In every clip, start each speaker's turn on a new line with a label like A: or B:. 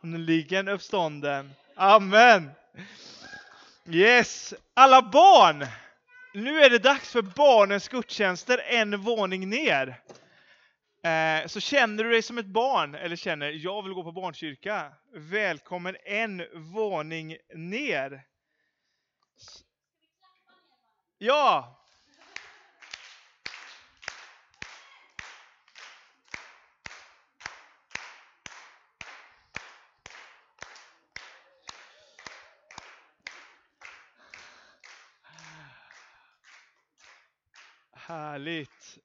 A: Hon uppstånden. Amen. Yes, alla barn! Nu är det dags för barnens gudstjänster en våning ner. Eh, så känner du dig som ett barn, eller känner jag vill gå på barnkyrka, välkommen en våning ner. Ja! Härligt.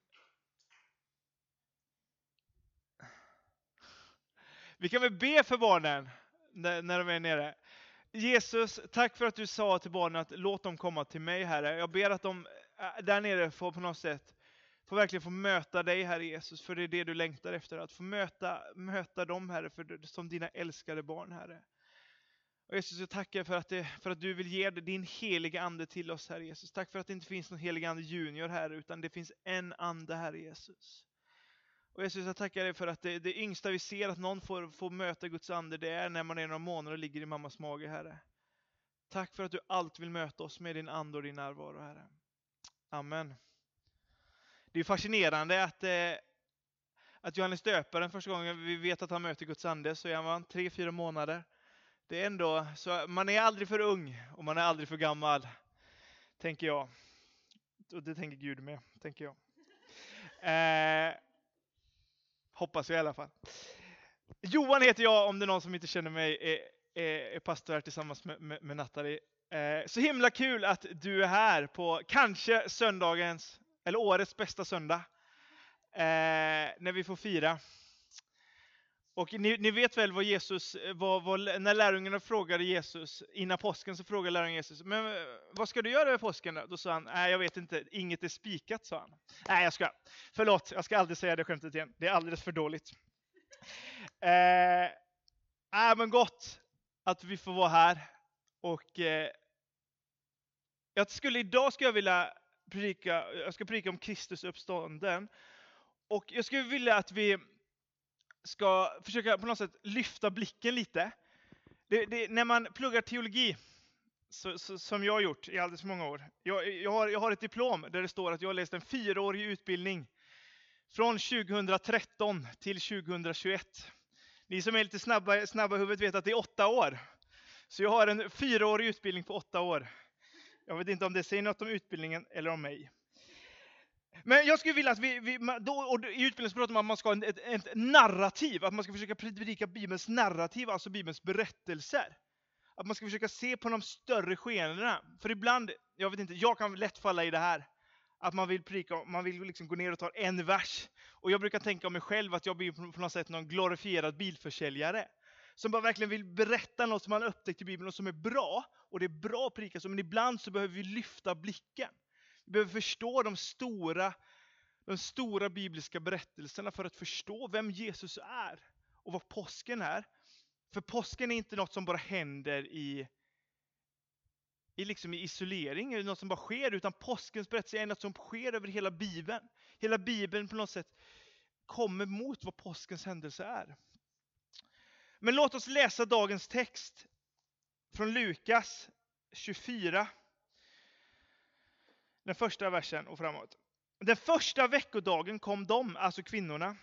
A: Vi kan väl be för barnen när, de är nere. Jesus, tack för att du sa till barnen att låt dem komma till mig, Herre. Jag ber att de äh, där nere får på något sätt får verkligen få möta dig, Herre Jesus, för det är det du längtar efter. Att få möta, möta dem, Herre, för, som dina älskade barn, Herre. Och Jesus, jag tackar för att, det, för att du vill ge din heliga Ande till oss, Herre Jesus. Tack för att det inte finns någon helig Ande junior här, utan det finns en Ande, Herre Jesus. Och Jesus, jag tackar dig för att det, det yngsta vi ser att någon får, får möta Guds ande, det är när man är några månader och ligger i mammas mage, Herre. Tack för att du alltid vill möta oss med din ande och din närvaro, Herre. Amen. Det är fascinerande att, eh, att Johannes döparen första gången vi vet att han möter Guds ande så är han tre, fyra månader. Det är ändå, så man är aldrig för ung och man är aldrig för gammal, tänker jag. Och det tänker Gud med, tänker jag. Eh, Hoppas jag i alla fall. Johan heter jag, om det är någon som inte känner mig, är, är, är pastor här tillsammans med, med, med Nathalie. Eh, så himla kul att du är här på kanske söndagens, eller årets bästa söndag. Eh, när vi får fira. Och ni, ni, vet väl vad Jesus, vad, vad, när lärjungarna frågade Jesus, innan påsken så frågade lärjungarna Jesus, men eh, vad ska du göra över påsken då? Då sa han, nej jag vet inte, inget är spikat, sa han. Nej jag ska, förlåt, jag ska aldrig säga det skämtet igen, det är alldeles för dåligt. Eh, äh, men gott att vi får vara här. Och eh, jag skulle, idag skulle jag vilja predika, jag ska predika om Kristus uppstånden. Och jag skulle vilja att vi ska försöka på något sätt lyfta blicken lite. Det, det, när man pluggar teologi, så, så, som jag har gjort i alldeles för många år. Jag, jag, har, jag har ett diplom där det står att jag har läst en fyraårig utbildning från 2013 till 2021. Ni som är lite snabba, snabba i huvudet vet att det är åtta år. Så jag har en fyraårig utbildning på åtta år. Jag vet inte om det säger något om utbildningen eller om mig. Men jag skulle vilja att vi, vi då, och i utbildningen pratar man om att man ska ha ett, ett, narrativ, att man ska försöka predika Bibelns narrativ, alltså Bibelns berättelser. Att man ska försöka se på de större skeendena. För ibland, jag vet inte, jag kan lätt falla i det här. Att man vill predika, man vill liksom gå ner och ta en vers. Och jag brukar tänka om mig själv att jag blir på något sätt någon glorifierad bilförsäljare. Som bara verkligen vill berätta något som man upptäckt i Bibeln och som är bra. Och det är bra att predika så, men ibland så behöver vi lyfta blicken. Vi behöver förstå de stora, de stora bibliska berättelserna för att förstå vem Jesus är och vad påsken är. För påsken är inte något som bara händer i, i, liksom i isolering, eller något som bara sker, utan påskens berättelse är något som sker över hela Bibeln. Hela Bibeln på något sätt kommer mot vad påskens händelse är. Men låt oss läsa dagens text från Lukas 24, den första versen och framåt. Den första veckodagen kom de, alltså kvinnorna,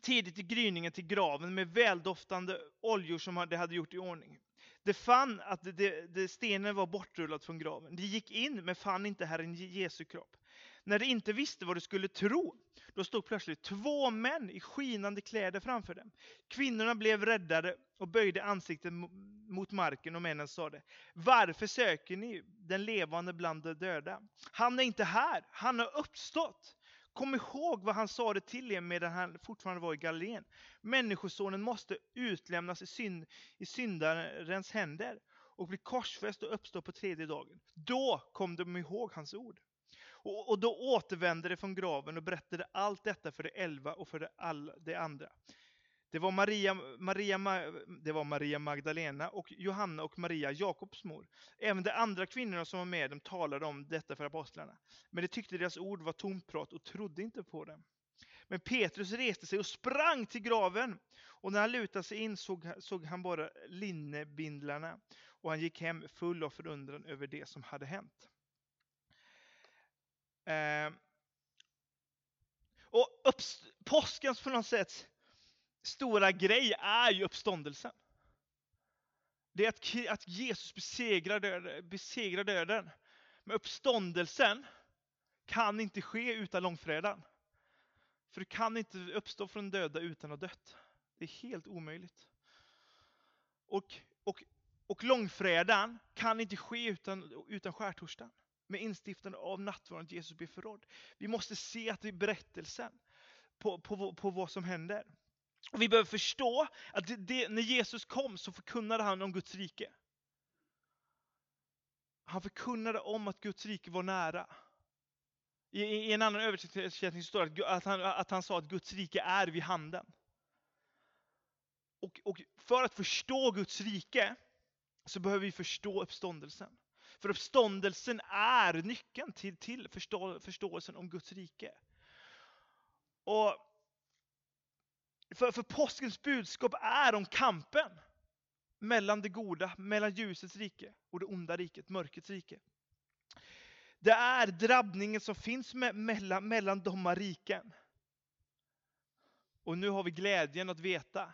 A: tidigt i gryningen till graven med väldoftande oljor som de hade gjort i ordning. De fann att de, de stenen var bortrullad från graven. De gick in men fann inte Herren Jesu kropp. När de inte visste vad de skulle tro, då stod plötsligt två män i skinande kläder framför dem. Kvinnorna blev räddade och böjde ansiktet mot marken och männen sade, varför söker ni den levande bland de döda? Han är inte här, han har uppstått. Kom ihåg vad han sade till er medan han fortfarande var i Galileen. Människosonen måste utlämnas i, synd, i syndarens händer och bli korsfäst och uppstå på tredje dagen. Då kom de ihåg hans ord. Och, och då återvände de från graven och berättade allt detta för de elva och för de, all, de andra. Det var, Maria, Maria, det var Maria Magdalena och Johanna och Maria, Jakobs mor. Även de andra kvinnorna som var med dem talade om detta för apostlarna. Men de tyckte deras ord var tomt prat och trodde inte på dem. Men Petrus reste sig och sprang till graven. Och när han lutade sig in såg, såg han bara linnebindlarna. Och han gick hem full av förundran över det som hade hänt. Eh, och påskens på något sätt stora grej är ju uppståndelsen. Det är att, att Jesus besegrar döden, besegrar döden. Men uppståndelsen kan inte ske utan långfredagen. För du kan inte uppstå från döda utan att ha dött. Det är helt omöjligt. Och, och, och långfredagen kan inte ske utan, utan skärtorsdagen. Med instiftande av nattvarden att Jesus blir förrådd. Vi måste se att det är berättelsen på, på, på vad som händer. Och vi behöver förstå att det, det, när Jesus kom så förkunnade han om Guds rike. Han förkunnade om att Guds rike var nära. I, i en annan översättning står det att han, att han sa att Guds rike är vid handen. Och, och för att förstå Guds rike så behöver vi förstå uppståndelsen. För uppståndelsen är nyckeln till, till förstå, förståelsen om Guds rike. Och för, för påskens budskap är om kampen mellan det goda, mellan ljusets rike och det onda riket, mörkrets rike. Det är drabbningen som finns med, mellan, mellan de riken. Och nu har vi glädjen att veta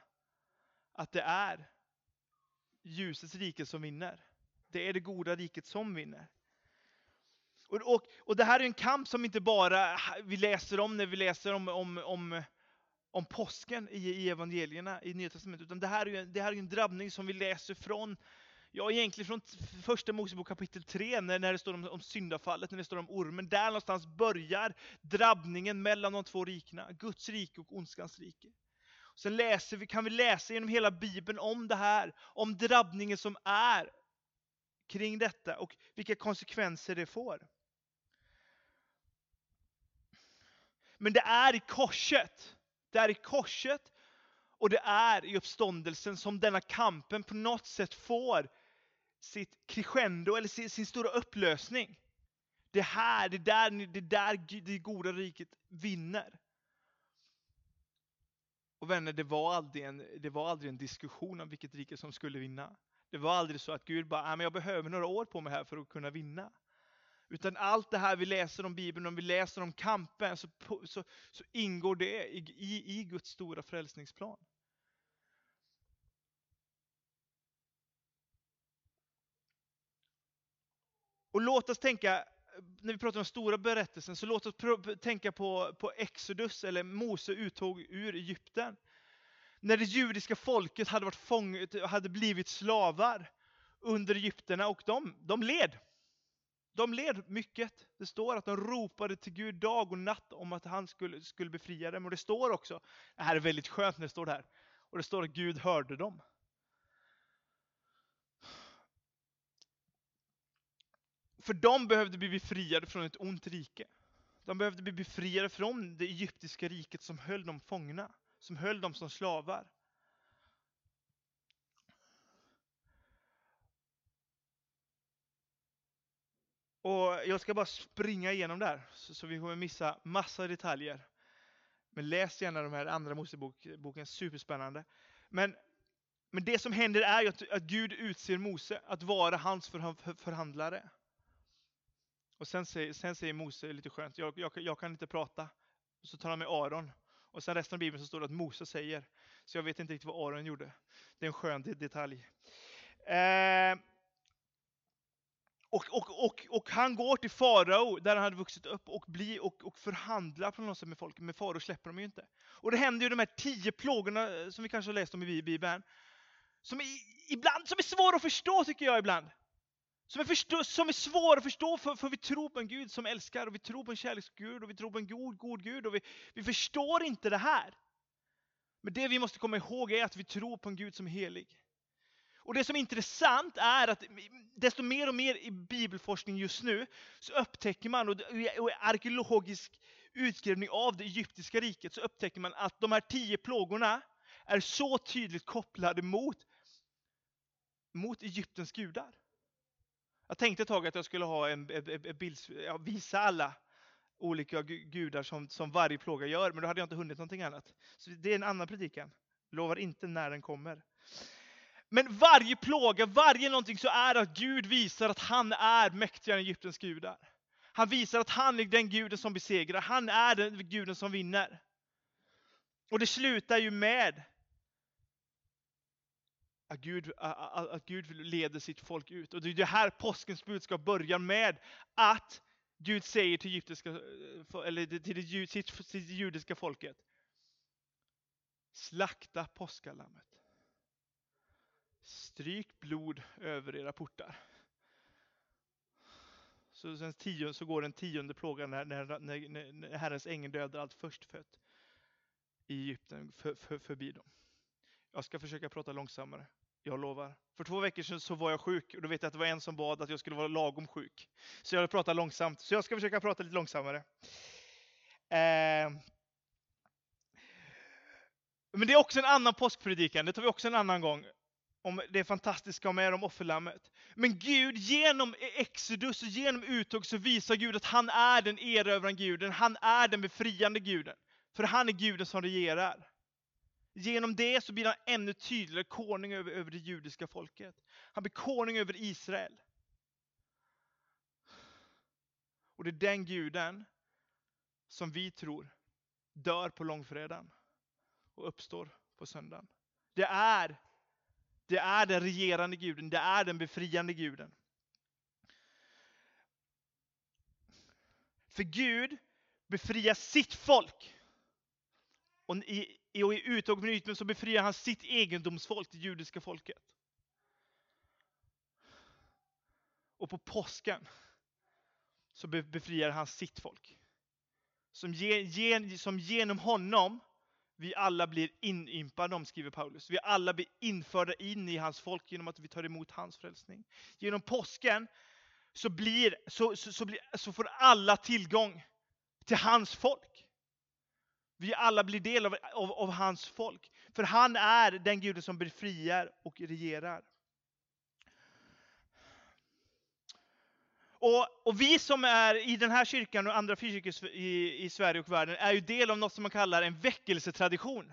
A: att det är ljusets rike som vinner. Det är det goda riket som vinner. Och, och, och det här är en kamp som inte bara vi läser om när vi läser om, om, om, om påsken i, i evangelierna i Nya Testamentet, utan det här är det här är en drabbning som vi läser från Ja, egentligen från första Mosebok kapitel 3, när, när det står om, om syndafallet, när det står om ormen. Där någonstans börjar drabbningen mellan de två rikena, Guds rike och ondskans rike. Sen läser vi, kan vi läsa genom hela Bibeln om det här, om drabbningen som är kring detta och vilka konsekvenser det får. Men det är i korset, det är i korset och det är i uppståndelsen som denna kampen på något sätt får sitt crescendo eller sin, sin stora upplösning. Det här, det där, det där det goda riket vinner. Och vänner, det var, aldrig en, det var aldrig en diskussion om vilket rike som skulle vinna. Det var aldrig så att Gud bara, men jag behöver några år på mig här för att kunna vinna. Utan allt det här vi läser om Bibeln, om vi läser om kampen, så, så, så ingår det i, i, i Guds stora frälsningsplan. Och låt oss tänka, när vi pratar om stora berättelsen, så låt oss tänka på, på Exodus, eller Mose uttåg ur Egypten. När det judiska folket hade, varit fånget, hade blivit slavar under Egypterna och de, de led. De led mycket. Det står att de ropade till Gud dag och natt om att han skulle, skulle befria dem. Och det står också, det här är väldigt skönt när det står det här, och det står att Gud hörde dem. För de behövde bli befriade från ett ont rike. De behövde bli befriade från det egyptiska riket som höll dem fångna, som höll dem som slavar. Och Jag ska bara springa igenom där, så, så vi kommer missa massa detaljer. Men läs gärna de här andra Moseboken, superspännande. Men, men det som händer är ju att, att Gud utser Mose att vara hans förhandlare. Och sen säger, sen säger Mose lite skönt, jag, jag, jag kan inte prata. Och så tar han med Aron. Och sen resten av Bibeln så står det att Mose säger. Så jag vet inte riktigt vad Aron gjorde. Det är en skön detalj. Eh, och, och, och, och han går till farao, där han hade vuxit upp, och, bli, och, och förhandlar på något sätt med folk. Men farao släpper dem ju inte. Och det händer ju de här tio plågorna eh, som vi kanske har läst om i Bibeln. Som är, ibland som är svåra att förstå tycker jag ibland. Som är, förstå, som är svår att förstå för, för vi tror på en Gud som älskar och vi tror på en kärleksgud och vi tror på en god, god Gud och vi, vi förstår inte det här. Men det vi måste komma ihåg är att vi tror på en Gud som är helig. Och det som är intressant är att desto mer och mer i bibelforskning just nu så upptäcker man, och i arkeologisk utgrävning av det egyptiska riket, så upptäcker man att de här tio plågorna är så tydligt kopplade mot, mot Egyptens gudar. Jag tänkte ett tag att jag skulle ha en, en, en bild, ja, visa alla olika gudar som, som varje plåga gör, men då hade jag inte hunnit någonting annat. Så det är en annan predikan. Lovar inte när den kommer. Men varje plåga, varje någonting så är det att Gud visar att han är mäktigare än Egyptens gudar. Han visar att han är den guden som besegrar, han är den guden som vinner. Och det slutar ju med att Gud, att Gud leder sitt folk ut. Och det är det här påskens budskap börjar med. Att Gud säger till, egyptiska, eh, eller till det, sitt, sitt judiska folket. Slakta påskalammet. Stryk blod över era portar. Så, sen tio, så går den tionde plågan när, när, när, när Herrens ängel dödar allt förstfött i Egypten för, för, förbi dem. Jag ska försöka prata långsammare. Jag lovar. För två veckor sedan så var jag sjuk och då vet jag att det var en som bad att jag skulle vara lagom sjuk. Så jag pratar långsamt. Så jag ska försöka prata lite långsammare. Eh. Men det är också en annan påskpredikan. Det tar vi också en annan gång. Om det fantastiska med om offerlammet. Men Gud, genom Exodus och genom uttåg så visar Gud att han är den erövrande guden. Han är den befriande guden. För han är guden som regerar. Genom det så blir han ännu tydligare konung över, över det judiska folket. Han blir konung över Israel. Och det är den guden som vi tror dör på långfredagen och uppstår på söndagen. Det är, det är den regerande guden, det är den befriande guden. För Gud befriar sitt folk. Och i, och i uttåg från Egypten så befriar han sitt egendomsfolk, det judiska folket. Och på påsken så befriar han sitt folk. Som, gen, som genom honom vi alla blir inympade om, skriver Paulus. Vi alla blir införda in i hans folk genom att vi tar emot hans frälsning. Genom påsken så, blir, så, så, så, blir, så får alla tillgång till hans folk. Vi alla blir del av, av, av, hans folk. För han är den guden som befriar och regerar. Och, och, vi som är i den här kyrkan och andra frikyrkor i, i Sverige och världen är ju del av något som man kallar en väckelsetradition.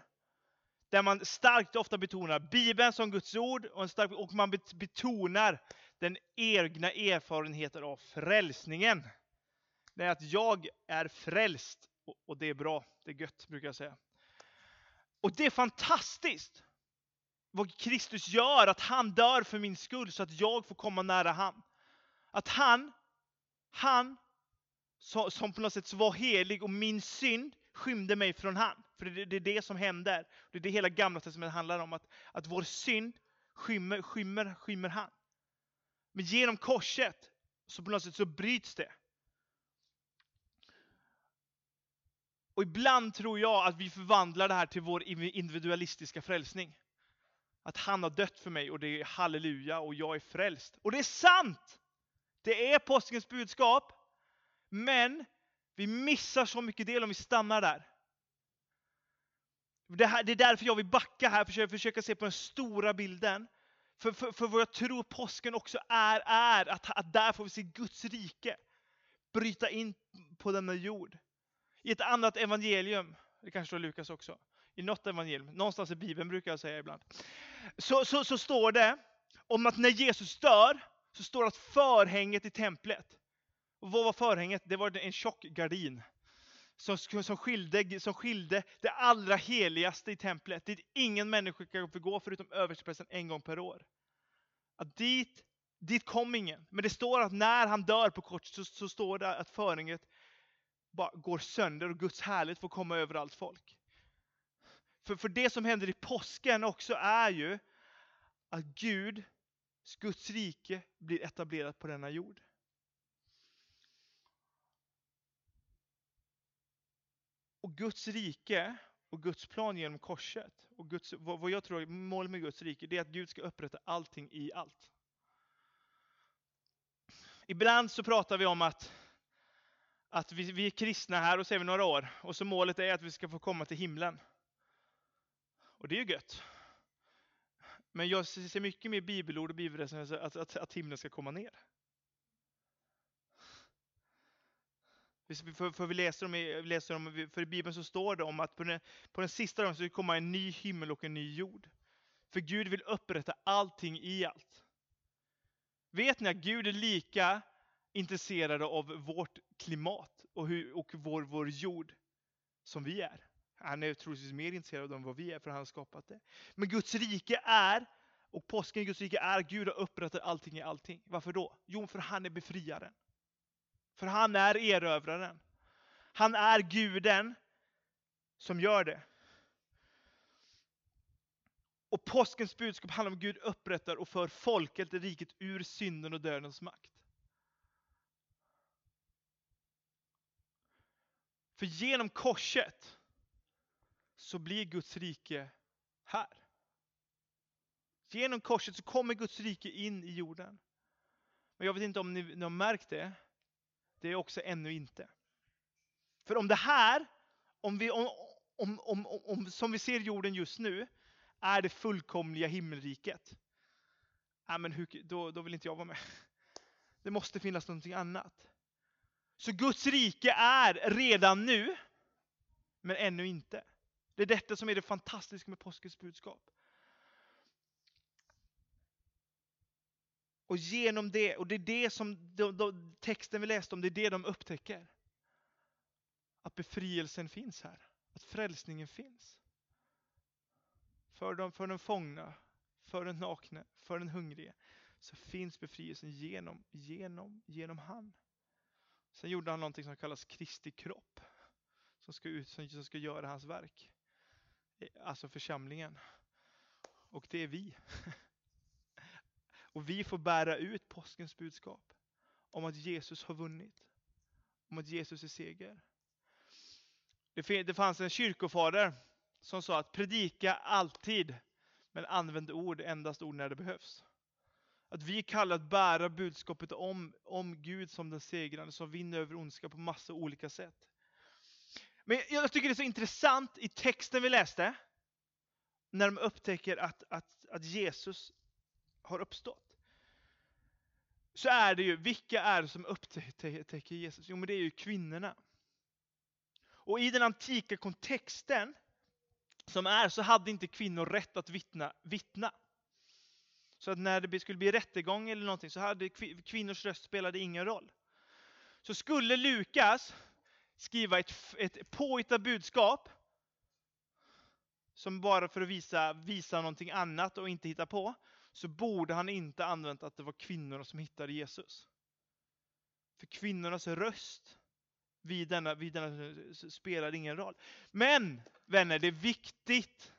A: Där man starkt ofta betonar Bibeln som Guds ord och, stark, och man betonar den egna erfarenheten av frälsningen. Det är att jag är frälst och det är bra, det är gött brukar jag säga. Och det är fantastiskt vad Kristus gör, att han dör för min skull så att jag får komma nära han. Att han, han som på något sätt var helig och min synd skymde mig från han. För det, är det som händer. Det är det hela gamla testamentet handlar om, att, att vår synd skymmer, skymmer, skymmer han. Men genom korset så på något sätt så bryts det. Och ibland tror jag att vi förvandlar det här till vår individualistiska frälsning. Att han har dött för mig och det är halleluja och jag är frälst. Och det är sant! Det är påskens budskap. Men vi missar så mycket del om vi stannar där. Det, här, det är därför jag vill backa här, försöka, försöka se på den stora bilden. För, för, för vad jag tror påsken också är, är att, att där får vi se Guds rike bryta in på denna jord. I ett annat evangelium, det kanske står Lukas också, i något evangelium, någonstans i Bibeln brukar jag säga ibland, så, så, så står det om att när Jesus dör, så står det att förhänget i templet, och vad var förhänget? Det var en tjock gardin som, som, skilde, som skilde det allra heligaste i templet, dit ingen människa kan få gå förutom översteprästen en gång per år. Att dit, dit kom ingen. Men det står att när han dör på kort så, så står det att förhänget bara går sönder och Guds härlighet får komma över allt folk. För, för det som händer i påsken också är ju att Gud, Guds rike, blir etablerat på denna jord. Och Guds rike och Guds plan genom korset, och Guds, vad jag tror är målet med Guds rike, det är att Gud ska upprätta allting i allt. Ibland så pratar vi om att att vi, vi är kristna här och så är vi några år. Och så målet är att vi ska få komma till himlen. Och det är ju gött. Men jag ser mycket mer bibelord och bibelrecensioner att, att, att himlen ska komma ner. För, för vi läser om, vi läser om, för i Bibeln så står det om att på den, på den sista dagen så ska det komma en ny himmel och en ny jord. För Gud vill upprätta allting i allt. Vet ni att Gud är lika Intresserade av vårt klimat och, hur, och vår, vår jord som vi är? Han är troligtvis mer intresserad av vad vi är, för han har skapat det. Men Guds rike är, och påsken i Guds rike är, Gud har upprättat allting i allting. Varför då? Jo, för han är befriaren. För han är erövraren. Han är guden som gör det. Och påskens budskap handlar om att Gud upprättar och för folket, riket, ur synden och dödens makt. För genom korset så blir Guds rike här. Genom korset så kommer Guds rike in i jorden. Men jag vet inte om ni, ni har märkt det. Det är också ännu inte. För om det här, om vi, om, om, om, om, som vi ser jorden just nu, är det fullkomliga himmelriket. Äh, men hur, då, då vill inte jag vara med. Det måste finnas någonting annat. Så Guds rike är redan nu, men ännu inte. Det är detta som är det fantastiska med påskens budskap. Och genom det, och det är det som de, de, texten vi läste om, det är det de upptäcker. Att befrielsen finns här. Att frälsningen finns. För dem, för de fångna, för den nakne, för den hungrige. Så finns befrielsen genom, genom, genom han. Sen gjorde han någonting som kallas Kristi kropp. Som ska, ut, som ska göra hans verk. Eh, alltså församlingen. Och det är vi. Och vi får bära ut påskens budskap. Om att Jesus har vunnit. Om att Jesus är seger. Det fanns en kyrkofader som sa att predika alltid, men använd ord, endast ord när det behövs. Att vi är kallade att bära budskapet om, om Gud som den segrande, som vinner över ondska på massa olika sätt. Men jag tycker det är så intressant i texten vi läste, när de upptäcker att, att, att Jesus har uppstått. Så är det ju, vilka är det som upptäcker Jesus? Jo men det är ju kvinnorna. Och i den antika kontexten som är så hade inte kvinnor rätt att vittna. vittna. Så att när det skulle bli rättegång eller någonting så hade kvinnors röst spelade ingen roll. Så skulle Lukas skriva ett, ett påhittat budskap som bara för att visa, visa någonting annat och inte hitta på, så borde han inte använt att det var kvinnorna som hittade Jesus. För kvinnornas röst vid denna, vid denna eh, spelade ingen roll. Men vänner, det är viktigt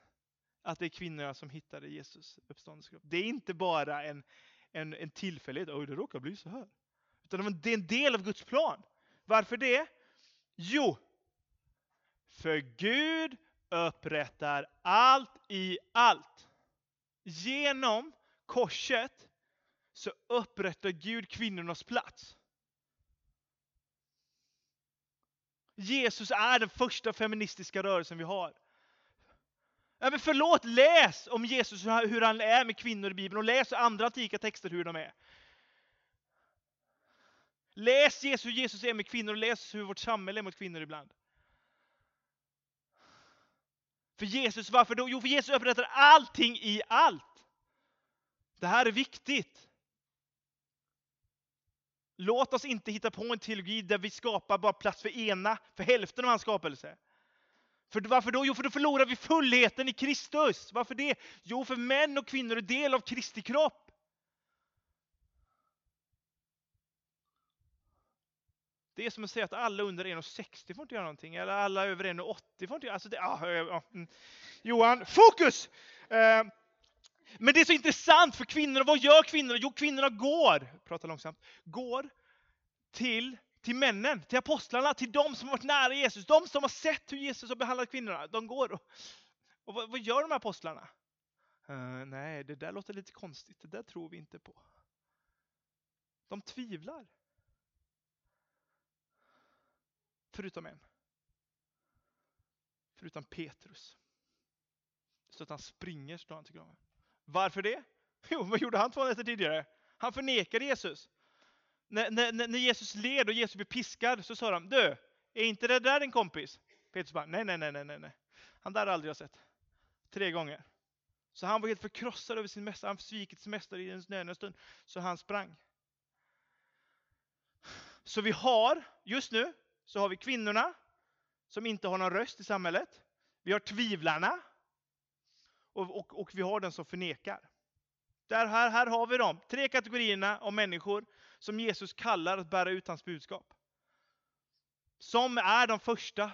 A: att det är kvinnorna som hittade Jesus uppståndelsekropp. Det är inte bara en, en, en tillfällighet, oj det råkar bli så här. Utan det är en del av Guds plan. Varför det? Jo, för Gud upprättar allt i allt. Genom korset så upprättar Gud kvinnornas plats. Jesus är den första feministiska rörelsen vi har. Ja, men förlåt, läs om Jesus hur han är med kvinnor i Bibeln och läs andra antika texter hur de är. Läs Jesus hur Jesus är med kvinnor och läs hur vårt samhälle är mot kvinnor ibland. För Jesus, varför då? Jo, för Jesus upprättar allting i allt. Det här är viktigt. Låt oss inte hitta på en teologi där vi skapar bara plats för ena, för hälften av hans skapelse. För varför då? Jo, för då förlorar vi fullheten i Kristus. Varför det? Jo, för män och kvinnor är del av Kristi kropp. Det är som att säga att alla under 1,60 får inte göra någonting, eller alla över 1,80 får inte göra alltså det, ah, ja, mm. Johan, fokus! Eh, men det är så intressant för kvinnorna, vad gör kvinnorna? Jo, kvinnorna går, prata långsamt, går till, till männen, till apostlarna, till de som har varit nära Jesus, de som har sett hur Jesus har behandlat kvinnorna. De går och, och vad, vad, gör de här apostlarna? Uh, nej, det där låter lite konstigt, det där tror vi inte på. De tvivlar. Förutom en. Förutom Petrus. Så att han springer, står han till graven. Varför det? Jo, vad gjorde han två nätter tidigare? Han förnekade Jesus. När, när, när Jesus led och Jesus blev piskad så sa de, du, är inte det där din kompis? Petrus bara, nej, nej, nej, nej, nej. Han där har aldrig jag sett. Tre gånger. Så han var helt förkrossad över sin mästare, han svikit sin mästare i en stund, så han sprang. Så vi har, just nu, så har vi kvinnorna som inte har någon röst i samhället. Vi har tvivlarna. Och, och, och vi har den som förnekar. Där, här, här har vi dem, tre kategorierna av människor som Jesus kallar att bära ut hans budskap. Som är de första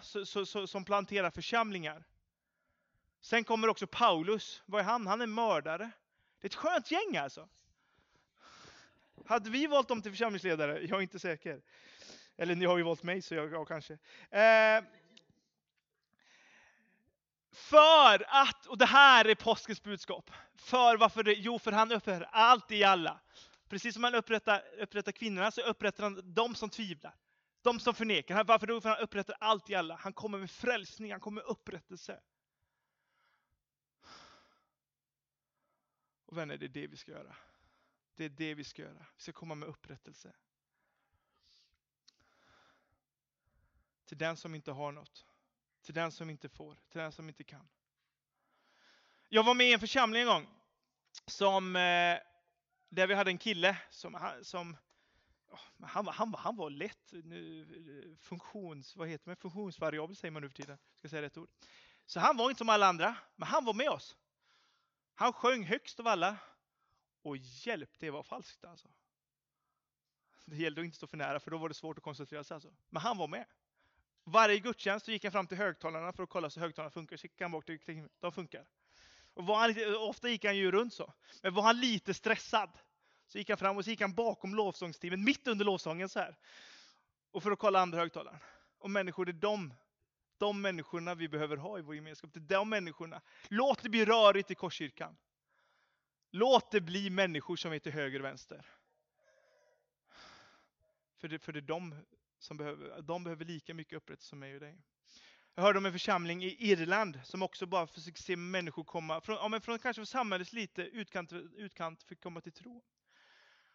A: som planterar församlingar. Sen kommer också Paulus. Vad är han? Han är mördare. Det är ett skönt gäng alltså. Hade vi valt dem till församlingsledare? Jag är inte säker. Eller ni har ju valt mig, så jag, jag kanske. Eh, för att, och det här är påskens budskap. För varför det? Jo, för han upphör allt i alla. Precis som han upprättar, upprättar kvinnorna så upprättar han de som tvivlar. De som förnekar. Varför då? För han upprättar allt i alla. Han kommer med frälsning, han kommer med upprättelse. Och vänner, det är det vi ska göra. Det är det vi ska göra. Vi ska komma med upprättelse. Till den som inte har något. Till den som inte får. Till den som inte kan. Jag var med i en församling en gång. Som, eh, där vi hade en kille som, som han, han, han var lätt funktions, vad heter det, funktionsvariabel säger man nu för tiden. Ska säga rätt ord. Så han var inte som alla andra, men han var med oss. Han sjöng högst av alla. Och hjälp, det var falskt alltså. Det gällde att inte stå för nära, för då var det svårt att koncentrera sig. Alltså. Men han var med. Varje gudstjänst gick han fram till högtalarna för att kolla så högtalarna funkar. Så gick han bort till de funkar. Och var han ofta gick han ju runt så. Men var han lite stressad så gick han fram och så gick han bakom lovsångsteamet, mitt under lovsången så här. Och för att kolla andra högtalaren. Och människor, det är de, de människorna vi behöver ha i vår gemenskap. Det är de människorna. Låt det bli rörigt i Korskyrkan. Låt det bli människor som är till höger och vänster. För det, för det är de som behöver, de behöver lika mycket upprättelse som mig och dig. Jag hörde om en församling i Irland som också bara försöker se människor komma, från, ja, men från kanske samhällets lite utkant, utkant fick komma till tro.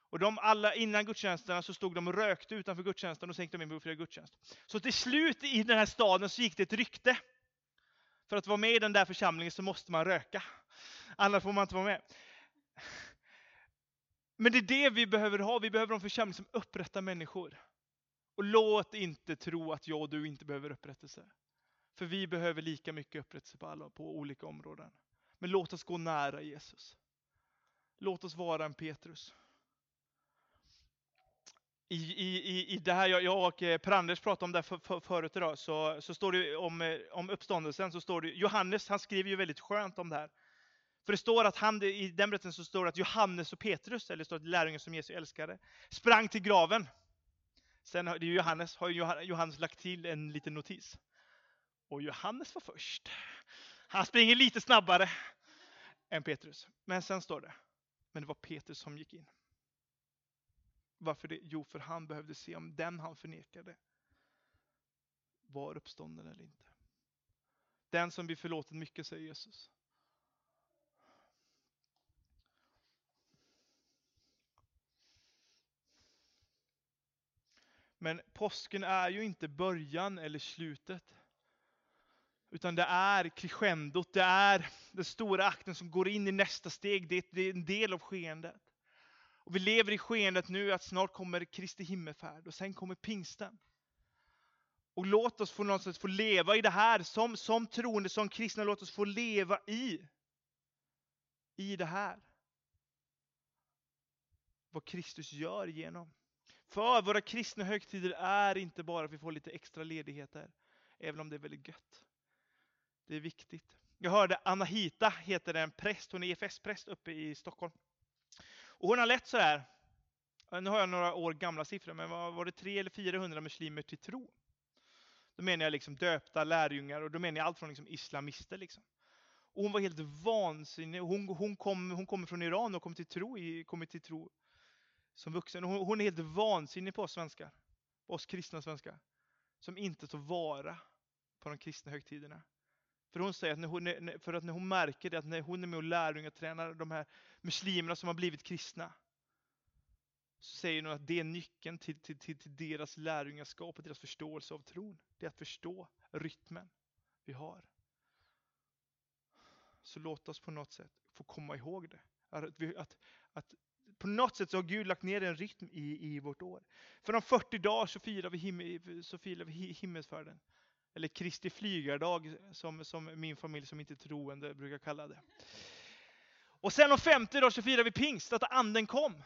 A: Och de alla, innan gudstjänsterna så stod de och rökte utanför gudstjänsten och sänkte gick de in och flera gudstjänst. Så till slut i den här staden så gick det ett rykte. För att vara med i den där församlingen så måste man röka. Annars får man inte vara med. Men det är det vi behöver ha. Vi behöver en församling som upprättar människor. Och låt inte tro att jag och du inte behöver upprättelse. För vi behöver lika mycket upprättelse på, alla, på olika områden. Men låt oss gå nära Jesus. Låt oss vara en Petrus. I, i, i det här, jag, jag och eh, Per-Anders pratade om det för, för, förut idag, så, så står det om, eh, om uppståndelsen, så står det, Johannes han skriver ju väldigt skönt om det här. För det står att han, i den berättelsen så står det att Johannes och Petrus, eller det står att lärjungen som Jesus älskade, sprang till graven. Sen det är Johannes, har Johannes lagt till en liten notis. Och Johannes var först. Han springer lite snabbare än Petrus. Men sen står det, men det var Petrus som gick in. Varför det? Jo, för han behövde se om den han förnekade var uppstånden eller inte. Den som blir förlåten mycket, säger Jesus. Men påsken är ju inte början eller slutet. Utan det är crescendot, det är den stora akten som går in i nästa steg. Det är en del av skeendet. Och vi lever i skeendet nu att snart kommer Kristi himmelfärd och sen kommer pingsten. Och låt oss på något sätt få leva i det här som, som troende, som kristna. Låt oss få leva i, i det här. Vad Kristus gör genom. För våra kristna högtider är inte bara att vi får lite extra ledigheter, även om det är väldigt gött. Det är viktigt. Jag hörde Anahita, heter en präst, hon är EFS-präst uppe i Stockholm. Och hon har lett så här, nu har jag några år gamla siffror, men var det 300 eller 400 muslimer till tro? Då menar jag liksom döpta lärjungar och då menar jag allt från liksom islamister. Liksom. Och hon var helt vansinnig. Hon, hon, kom, hon kommer från Iran och kom till tro, kom till tro som vuxen. Hon, hon är helt vansinnig på oss svenskar. På oss kristna svenskar. Som inte tar vara på de kristna högtiderna. För hon säger att när hon, för att när hon märker det, att när hon är med och lärjungatränar de här muslimerna som har blivit kristna. så säger hon att det är nyckeln till, till, till, till deras lärjungaskap och deras förståelse av tron. Det är att förstå rytmen vi har. Så låt oss på något sätt få komma ihåg det. Att, vi, att, att på något sätt så har Gud lagt ner en rytm i, i vårt år. För om 40 dagar så firar vi, himmel, så firar vi himmelsfärden. Eller Kristi flygardag som, som min familj som inte är troende brukar kalla det. Och sen om 50 dagar så firar vi pingst, att anden kom.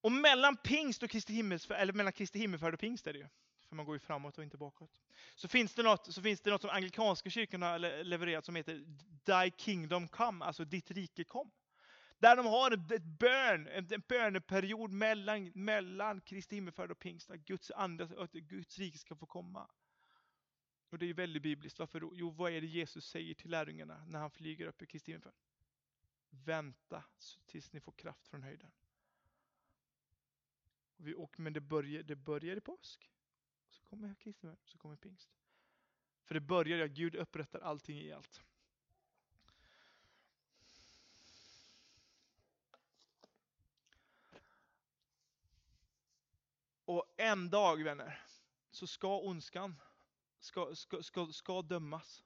A: Och mellan pingst och Kristi himmelsfärd, eller mellan Kristi himmelfärd och pingst är det ju. För man går ju framåt och inte bakåt. Så finns det något, så finns det något som anglikanska kyrkan har levererat som heter Thy Kingdom Come, alltså ditt rike kom. Där de har ett bön, en böneperiod mellan, mellan Kristi himmelfärd och pingst, att Guds ande, att Guds rike ska få komma. Och det är väldigt bibliskt. Varför då? Jo, vad är det Jesus säger till lärjungarna när han flyger upp i Kristi himmelfärd? Vänta tills ni får kraft från höjden. Vi, och, men det börjar, det börjar i påsk. Så kommer Kristi så kommer pingst. För det börjar att Gud upprättar allting i allt. Och en dag, vänner, så ska ondskan ska, ska, ska, ska dömas.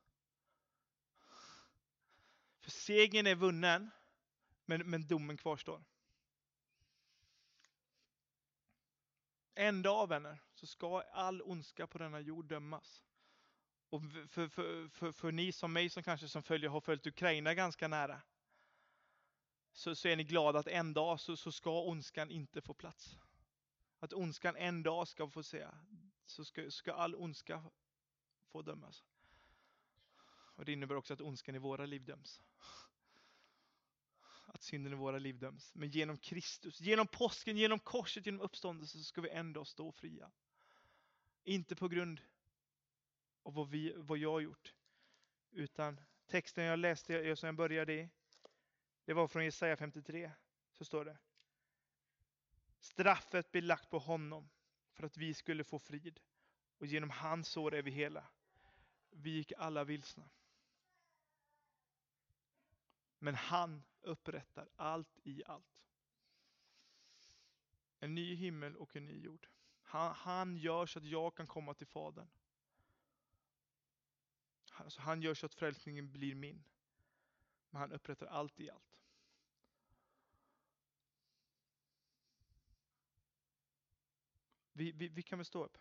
A: För segern är vunnen, men, men domen kvarstår. En dag, vänner, så ska all ondska på denna jord dömas. Och för, för, för, för, ni som mig som kanske som följer, har följt Ukraina ganska nära, så, så är ni glada att en dag så, så ska ondskan inte få plats. Att ondskan en dag ska få säga, så ska, ska all ondska få dömas. Och det innebär också att ondskan i våra liv döms. Att synden i våra liv döms. Men genom Kristus, genom påsken, genom korset, genom uppståndelsen så ska vi en dag stå fria. Inte på grund av vad, vi, vad jag har gjort. Utan texten jag läste, som jag började i, det var från Jesaja 53. Så står det. Straffet blir lagt på honom för att vi skulle få frid. Och genom hans sår är vi hela. Vi gick alla vilsna. Men han upprättar allt i allt. En ny himmel och en ny jord. Han, han gör så att jag kan komma till Fadern. Alltså han gör så att frälsningen blir min. Men han upprättar allt i allt. Vi, vi, vi kan väl stå upp.